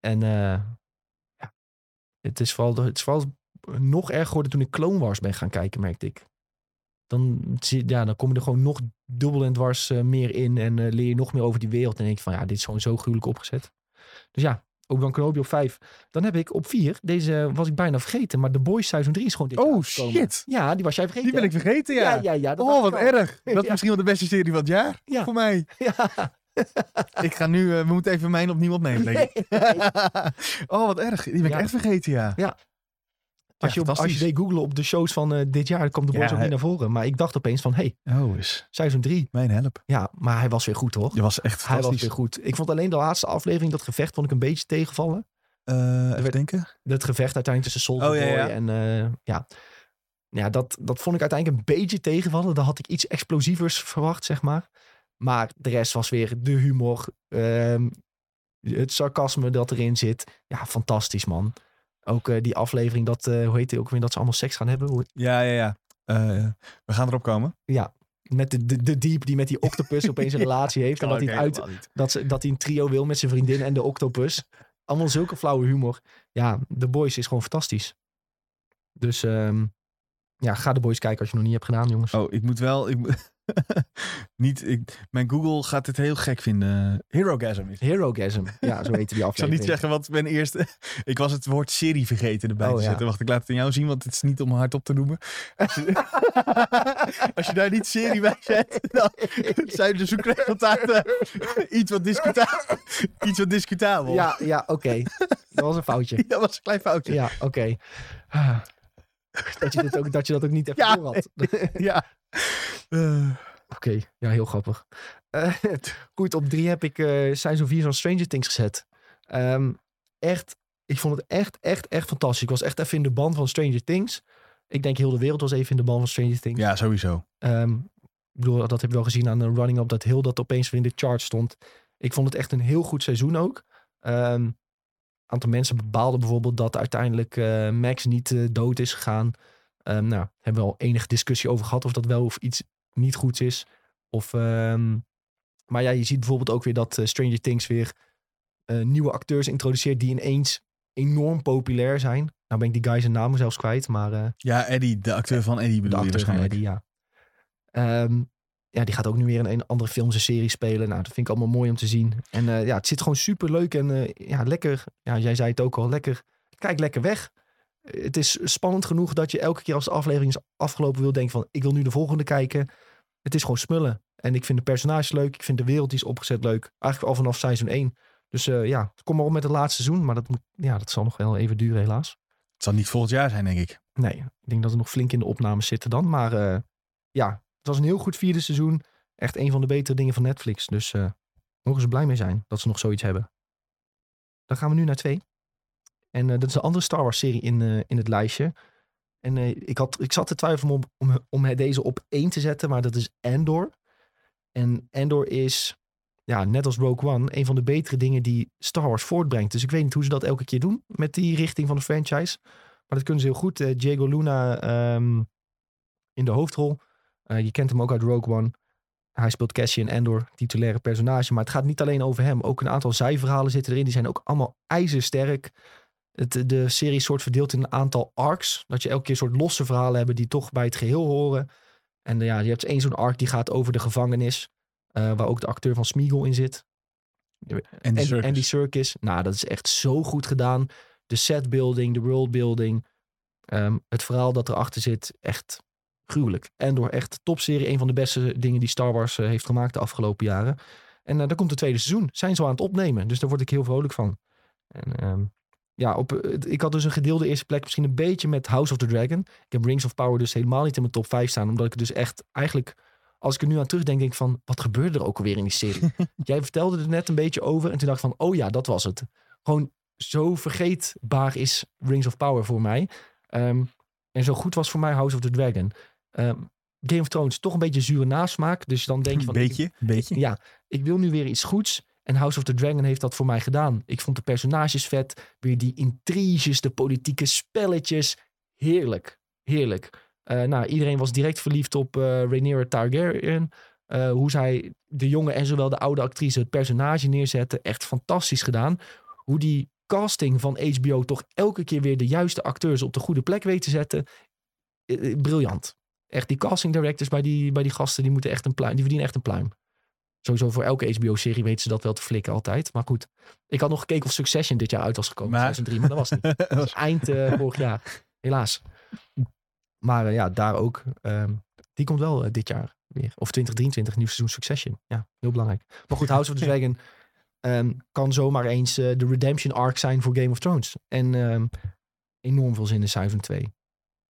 En ja, het is, vooral, het is vooral nog erger geworden toen ik Clone Wars ben gaan kijken, merkte ik. Dan, zie- ja, dan kom je er gewoon nog dubbel en dwars eh, meer in. En eh, leer je nog meer over die wereld. En denk ik van ja, dit is gewoon zo gruwelijk opgezet. Dus ja, ook dan Kenobi op 5. Dan heb ik op 4, deze was ik bijna vergeten. Maar The Boys Seizoen 3 is gewoon dit Oh shit, Ja, die was jij vergeten. die ben ik vergeten ja. Ja, ja, ja. dat oh, wat al. erg. Dat is Ja. misschien wel de beste serie van het jaar Ja. voor mij. Ja. Ik ga nu, eh, we moeten even mijn opnieuw opnemen. denk ik. oh, wat erg. Die ben ik Ja. echt vergeten, ja. Als, je op, als je deed googlen op de shows van eh, dit jaar, dan kwam de Boys Ja, ook niet naar voren. Maar ik dacht opeens van, hey, Oh, is seizoen 3. mijn help. Ja, maar hij was weer goed, hoor. Je was echt hij was weer goed. Ik vond alleen de laatste aflevering, dat gevecht, vond ik een beetje tegenvallen. Eh, even denken. Dat gevecht uiteindelijk tussen Soldier Oh, ja. en eh, ja. Ja, dat, dat vond ik uiteindelijk een beetje tegenvallen. Daar had ik iets explosievers verwacht, zeg maar. Maar de rest was weer de humor, ehm, het sarcasme dat erin zit. Ja, fantastisch man. Ook eh, die aflevering dat, eh, hoe heet die ook weer, dat ze allemaal seks gaan hebben. Hoe- Ja, ja, ja. Eh, we gaan erop komen. Met de, de, de diep die met die octopus opeens een relatie heeft. En dat hij, uit, dat, ze, dat hij een trio wil met zijn vriendin en de octopus. Allemaal zulke flauwe humor. Ja, The Boys is gewoon fantastisch. Dus ehm, ja, ga The Boys kijken als je het nog niet hebt gedaan, jongens. Oh, ik moet wel... Ik, niet, ik, mijn Google gaat dit heel gek vinden. Herogasm is het. Herogasm. Ja, zo heette die Ik zal niet zeggen wat mijn eerste... Ik was het woord serie vergeten erbij Oh, te ja. zetten. Wacht, ik laat het aan jou zien, want het is niet om hardop te noemen. Als je, daar niet serie bij zet, dan zijn de zoekresultaten iets wat, discuta iets wat discutabel. Ja, ja oké. Dat was een foutje. dat was een klein foutje. Ja, oké. Ah. Dat, je dit ook, dat je dat ook niet even Ja, door had. Ja. Eh, Oké, ja, heel grappig. Eh, goed, op drie heb ik eh seizoen 4 van Stranger Things gezet. Ehm, echt, ik vond het echt, echt, echt fantastisch. Ik was echt even in de band van Stranger Things. Ik denk heel de wereld was even in de band van Stranger Things. ja, sowieso. Ehm, ik bedoel, dat heb je wel gezien aan de running up dat heel dat opeens weer in de chart stond. Ik vond het echt een heel goed seizoen ook. Een aantal mensen bepaalden bijvoorbeeld dat uiteindelijk eh, Max niet eh, dood is gegaan. Ehm, nou, hebben we al enige discussie over gehad of dat wel of iets niet goeds is. Of, ehm, maar ja, je ziet bijvoorbeeld ook weer dat eh, Stranger Things weer nieuwe acteurs introduceert die ineens enorm populair zijn. Nou ben ik die guy zijn namen zelfs kwijt, maar Ja, Eddie, de acteur van Eddie de bedoel je acteur van waarschijnlijk. Eddie, ja. Ehm, ja, die gaat ook nu weer in een andere films en series spelen. Nou, dat vind ik allemaal mooi om te zien. En eh, ja, het zit gewoon super leuk en eh, ja, lekker. Ja, jij zei het ook al, lekker. Kijk lekker weg. Het is spannend genoeg dat je elke keer als de aflevering is afgelopen wil denken van ik wil nu de volgende kijken. Het is gewoon smullen. En ik vind de personages leuk. Ik vind de wereld die is opgezet leuk. Eigenlijk al vanaf seizoen 1. Dus eh, ja, kom maar op met het laatste seizoen. Maar dat, moet, ja, dat zal nog wel even duren helaas. Het zal niet volgend jaar zijn, denk ik. Nee, ik denk dat er nog flink in de opnames zitten dan. Maar ja, was een heel goed vierde seizoen. Echt een van de betere dingen van Netflix. Dus eh mogen ze blij mee zijn dat ze nog zoiets hebben. Dan gaan we nu naar twee. En eh, dat is een andere Star Wars serie in, eh, in het lijstje. En ik, had, ik zat te twijfelen om, om, om deze op één te zetten, maar dat is Andor. En Andor is, ja, net als Rogue One, een van de betere dingen die Star Wars voortbrengt. Dus ik weet niet hoe ze dat elke keer doen met die richting van de franchise. Maar dat kunnen ze heel goed. Diego Luna ehm, in de hoofdrol. Eh, je kent hem ook uit Rogue One. Hij speelt Cassian Andor, titulaire personage. Maar het gaat niet alleen over hem. Ook een aantal zijverhalen zitten erin. Die zijn ook allemaal ijzersterk. Het, de serie is soort verdeeld in een aantal arcs. Dat je elke keer soort losse verhalen hebben die toch bij het geheel horen. En eh, ja, je hebt één zo'n arc die gaat over de gevangenis. eh, waar ook de acteur van Smeagol in zit. En die circus. Nou, dat is echt zo goed gedaan. De setbuilding, de worldbuilding. ehm, het verhaal dat erachter zit, echt gruwelijk. En door echt topserie. Een van de beste dingen die Star Wars eh, heeft gemaakt de afgelopen jaren. En uh, daar komt het tweede seizoen. Zijn ze al aan het opnemen. Dus daar word ik heel vrolijk van. En ehm, ja, op, eh, ik had dus een gedeelde eerste plek. Misschien een beetje met House of the Dragon. Ik heb Rings of Power dus helemaal niet in mijn top 5 staan. Omdat ik dus echt eigenlijk... Als ik er nu aan terugdenk, denk ik van... Wat gebeurde er ook alweer in die serie? Jij vertelde er net een beetje over. En toen dacht ik van... Oh ja, dat was het. Gewoon zo vergeetbaar is Rings of Power voor mij. Um, en zo goed was voor mij House of the Dragon. Um, Game of Thrones toch een beetje zure nasmaak. Dus dan denk je van... Beetje, ik, beetje. Ja, ik wil nu weer iets goeds. En House of the Dragon heeft dat voor mij gedaan. Ik vond de personages vet. Weer die intriges, de politieke spelletjes. Heerlijk. Heerlijk. Uh, nou, iedereen was direct verliefd op uh, Rhaenyra Targaryen. Uh, hoe zij de jonge en zowel de oude actrice het personage neerzetten. Echt fantastisch gedaan. Hoe die casting van HBO toch elke keer weer de juiste acteurs op de goede plek weet te zetten. Eh, Briljant. Echt, die casting directors bij die, bij die gasten, die, moeten echt een pluim, die verdienen echt een pluim. Sowieso voor elke HBO-serie weten ze dat wel te flikken altijd. Maar goed, ik had nog gekeken of Succession dit jaar uit was gekomen. Maar... 2003, maar dat was niet. Dat was eind uh, vorig jaar. Helaas. Maar uh, ja, daar ook. Um, die komt wel uh, dit jaar weer. Of 2023, nieuw seizoen Succession. Ja, heel belangrijk. Maar goed, House of the Dragon um, kan zomaar eens de redemption arc zijn voor Game of Thrones. En um, enorm veel zin in seizoen 2.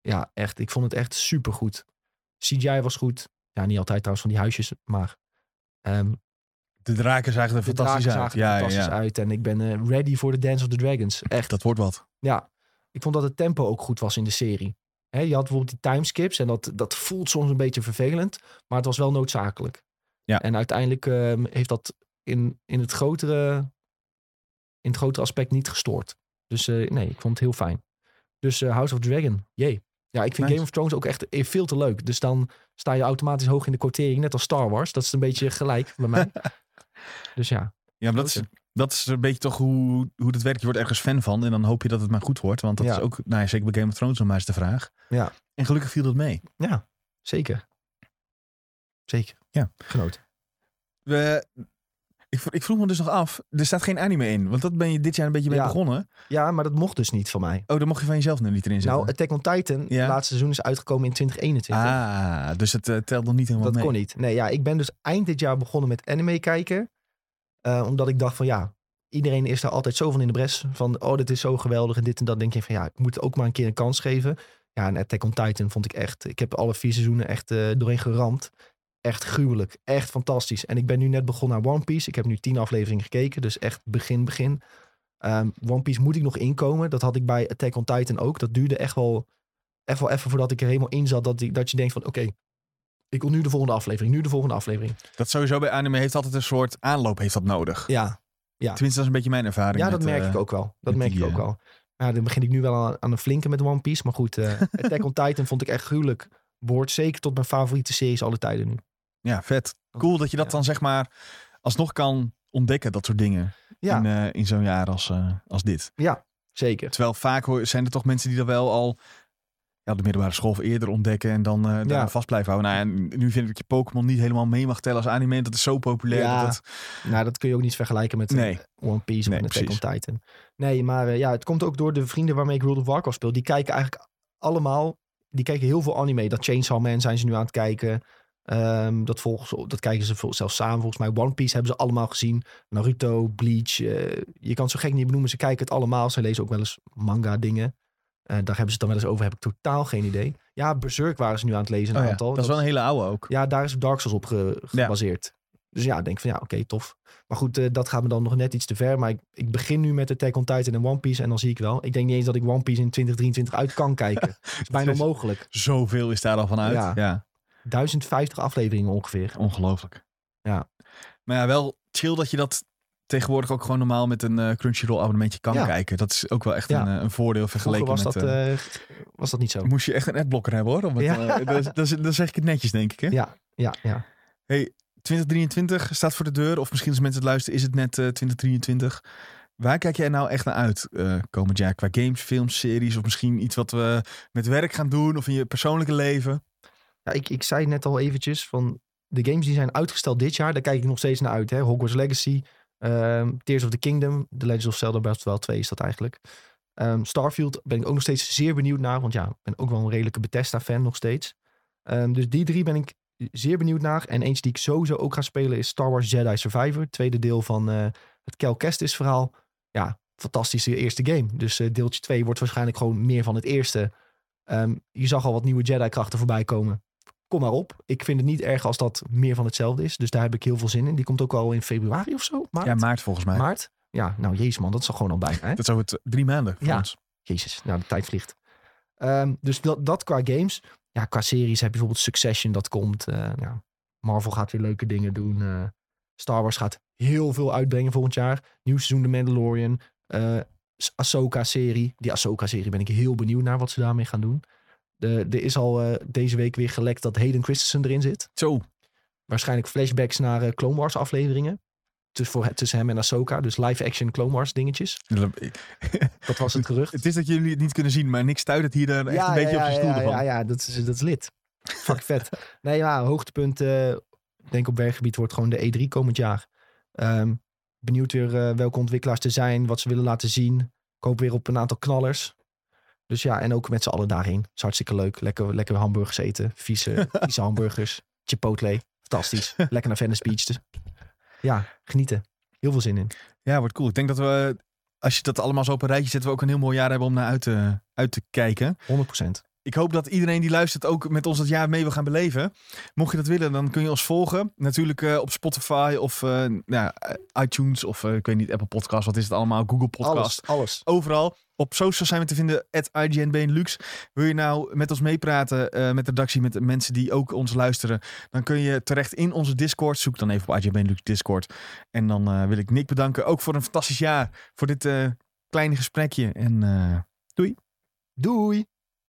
Ja, echt. Ik vond het echt supergoed. CGI was goed. Ja, niet altijd trouwens van die huisjes, maar... Um, de draken zagen er de fantastisch draken uit. Zagen ja, fantastisch ja. uit. En ik ben uh, ready voor the Dance of the Dragons. Echt. Dat wordt wat. Ja, ik vond dat het tempo ook goed was in de serie. He, je had bijvoorbeeld die timeskips en dat, dat voelt soms een beetje vervelend. Maar het was wel noodzakelijk. Ja. En uiteindelijk uh, heeft dat in, in, het grotere, in het grotere aspect niet gestoord. Dus uh, nee, ik vond het heel fijn. Dus eh, House of Dragon, jee. Ja, ik vind Nice. Game of Thrones ook echt eh, veel te leuk. Dus dan sta je automatisch hoog in de quotering, net als Star Wars. Dat is een beetje gelijk bij mij. dus ja, Ja, maar dat is, dat is een beetje toch hoe, hoe het werkt. Je wordt ergens fan van en dan hoop je dat het maar goed wordt. Want dat Ja. is ook, nou ja, zeker bij Game of Thrones nog maar eens de vraag. Ja. En gelukkig viel dat mee. ja, zeker. Zeker. Ja. Genoten. We, ik, ik vroeg me dus nog af, er staat geen anime in. Want dat ben je dit jaar een beetje mee Ja. begonnen. Ja, maar dat mocht dus niet van mij. Oh, dan mocht je van jezelf nu niet erin zetten. Nou, Attack on Titan, Ja. het laatste seizoen is uitgekomen in 2021. ah, dus het eh, telt nog niet helemaal dat mee. kon niet. Nee, ja, ik ben dus eind dit jaar begonnen met anime kijken. Eh, omdat ik dacht van ja, iedereen is daar altijd zo van in de bres. Van oh, dit is zo geweldig en dit en dat. Denk je van ja, ik moet ook maar een keer een kans geven. Ja, en Attack on Titan vond ik echt... Ik heb alle vier seizoenen echt eh, doorheen geramd. Echt gruwelijk. Echt fantastisch. En ik ben nu net begonnen aan One Piece. Ik heb nu tien afleveringen gekeken. Dus echt begin, begin. Ehm, One Piece moet ik nog inkomen. Dat had ik bij Attack on Titan ook. Dat duurde echt wel, echt wel even voordat ik er helemaal in zat. Dat, ik, dat je denkt van oké, ik wil nu de volgende aflevering. Nu de volgende aflevering. Dat sowieso bij anime heeft altijd een soort aanloop heeft dat nodig. Ja, Tenminste, dat is een beetje mijn ervaring. ja dat met, merk eh, ik ook wel. Dat merk die, ik ook eh, wel. Ja, dan begin ik nu wel aan, aan een flinke met One Piece. Maar goed, eh Attack on Titan vond ik echt gruwelijk. Behoort zeker tot mijn favoriete series alle tijden nu. Ja, vet. Cool dat je dat Ja. dan zeg maar alsnog kan ontdekken, dat soort dingen. Ja, In, eh, in zo'n jaar als, eh, als dit. zeker. Terwijl vaak hoor, zijn er toch mensen die dat wel al ja, de middelbare school of eerder ontdekken en dan daar vast blijven houden. Nou, ja, nu vind ik dat je Pokémon niet helemaal mee mag tellen als anime. Dat is zo populair. Ja, dat het- Nou, dat kun je ook niet vergelijken met Nee. One Piece of Nee, Attack on. Titan. Nee, maar ja, het komt ook door de vrienden waarmee ik World of Warcraft speel. Die kijken eigenlijk allemaal, die kijken heel veel anime. Dat Chainsaw Man zijn ze nu aan het kijken. Ehm, dat, volgen dat kijken ze zelfs samen. Volgens mij One Piece hebben ze allemaal gezien. Naruto, Bleach. eh, je kan het zo gek niet benoemen. Ze kijken het allemaal. Ze lezen ook wel eens manga dingen. Eh, daar hebben ze het dan wel eens over. Heb ik totaal geen idee. Ja, Berserk waren ze nu aan het lezen. Een Oh ja, aantal. dat is wel een hele oude ook. Ja, daar is Dark Souls op ge- Ja. gebaseerd. Dus ja, ik denk van ja, oké, tof. Maar goed, eh, dat gaat me dan nog net iets te ver. Maar ik, ik begin nu met Attack on Titan en One Piece en dan zie ik wel. Ik denk niet eens dat ik One Piece in 2023 uit kan kijken. Dat is bijna is- onmogelijk. Zoveel is daar al van uit. Ja. ja. 1050 afleveringen ongeveer. Ongelooflijk. Ja. Maar ja, wel chill dat je dat tegenwoordig ook gewoon normaal met een eh, Crunchyroll abonnementje kan Ja. kijken. Dat is ook wel echt Ja. een, eh, een voordeel vergeleken was met... dat, eh, was dat niet zo. moest je echt een adblocker hebben hoor. Om het, Ja. dat, is- dan zeg ik het netjes denk ik hè. Ja, ja, ja. 2023 staat voor de deur. Of misschien als mensen het luisteren is het net eh, 2023. Waar kijk jij nou echt naar uit komend jaar? Qua games, films, series of misschien iets wat we met werk gaan doen of in je persoonlijke leven? Ik, ik zei net al eventjes van de games die zijn uitgesteld dit jaar. Daar kijk ik nog steeds naar uit. Hè? Hogwarts Legacy, ehm, Tears of the Kingdom, The Legend of Zelda Breath of the Wild 2 is dat eigenlijk. Ehm, Starfield ben ik ook nog steeds zeer benieuwd naar. Want ja, ik ben ook wel een redelijke Bethesda-fan nog steeds. Ehm, dus die drie ben ik zeer benieuwd naar. En eentje die ik sowieso ook ga spelen is Star Wars Jedi Survivor. Tweede deel van eh, het Cal Kestis verhaal. Ja, fantastische eerste game. Dus eh, deeltje 2 wordt waarschijnlijk gewoon meer van het eerste. Je zag al wat nieuwe Jedi-krachten voorbij komen. Kom maar op. Ik vind het niet erg als dat meer van hetzelfde is. Dus daar heb ik heel veel zin in. Die komt ook al in februari of zo. Maart? Ja, maart volgens mij. Maart? Ja, nou jezus man, dat is al gewoon al bijna. Hè? Dat is over t- drie maanden voor Ja. ons. Jezus, nou de tijd vliegt. Ehm, dus dat, dat qua games. Ja, qua series heb je bijvoorbeeld Succession dat komt. Eh, ja, Marvel gaat weer leuke dingen doen. eh, Star Wars gaat heel veel uitbrengen volgend jaar. Nieuw seizoen The Mandalorian. eh Ahsoka-serie. Die Ahsoka-serie ben ik heel benieuwd naar wat ze daarmee gaan doen. De, er is al eh, deze week weer gelekt dat Hayden Christensen erin zit. Zo, Waarschijnlijk flashbacks naar eh, Clone Wars afleveringen. Dus voor, tussen hem en Ahsoka. Dus live-action Clone Wars dingetjes. Dat was het gerucht. het is dat jullie het niet kunnen zien, maar niks stuit het hier dan echt een beetje op je stoel ervan. ja, ja, dat is, dat is lid. Fuck vet. Nee, ja, hoogtepunt, eh, denk op werkgebied wordt gewoon de E3 komend jaar. Ehm, benieuwd weer welke ontwikkelaars er zijn, wat ze willen laten zien. Ik hoop weer op een aantal knallers. Dus ja, en ook met z'n allen daarheen. is hartstikke leuk. Lekker, lekker hamburgers eten. Vieze, vieze hamburgers. Chipotle. Fantastisch. Lekker naar Venice Beach. Dus. Ja, genieten. Heel veel zin in. Ja, wordt cool. Ik denk dat we, als je dat allemaal zo op een rijtje zet, we ook een heel mooi jaar hebben om naar uit te, uit te kijken. 100%. Ik hoop dat iedereen die luistert ook met ons dat jaar mee wil gaan beleven. Mocht je dat willen, dan kun je ons volgen. Natuurlijk eh, op Spotify of eh, nou, eh, iTunes of ik weet niet, Apple Podcast. Wat is het allemaal? Google Podcast. Alles, alles. Overal. Op socials zijn we te vinden, at IGN Benelux. Wil je nou met ons meepraten, met de redactie, met de mensen die ook ons luisteren, dan kun je terecht in onze Discord. Zoek dan even op IGN Benelux Discord. En dan wil ik Nick bedanken, ook voor een fantastisch jaar, voor dit kleine gesprekje. En eh, Doei!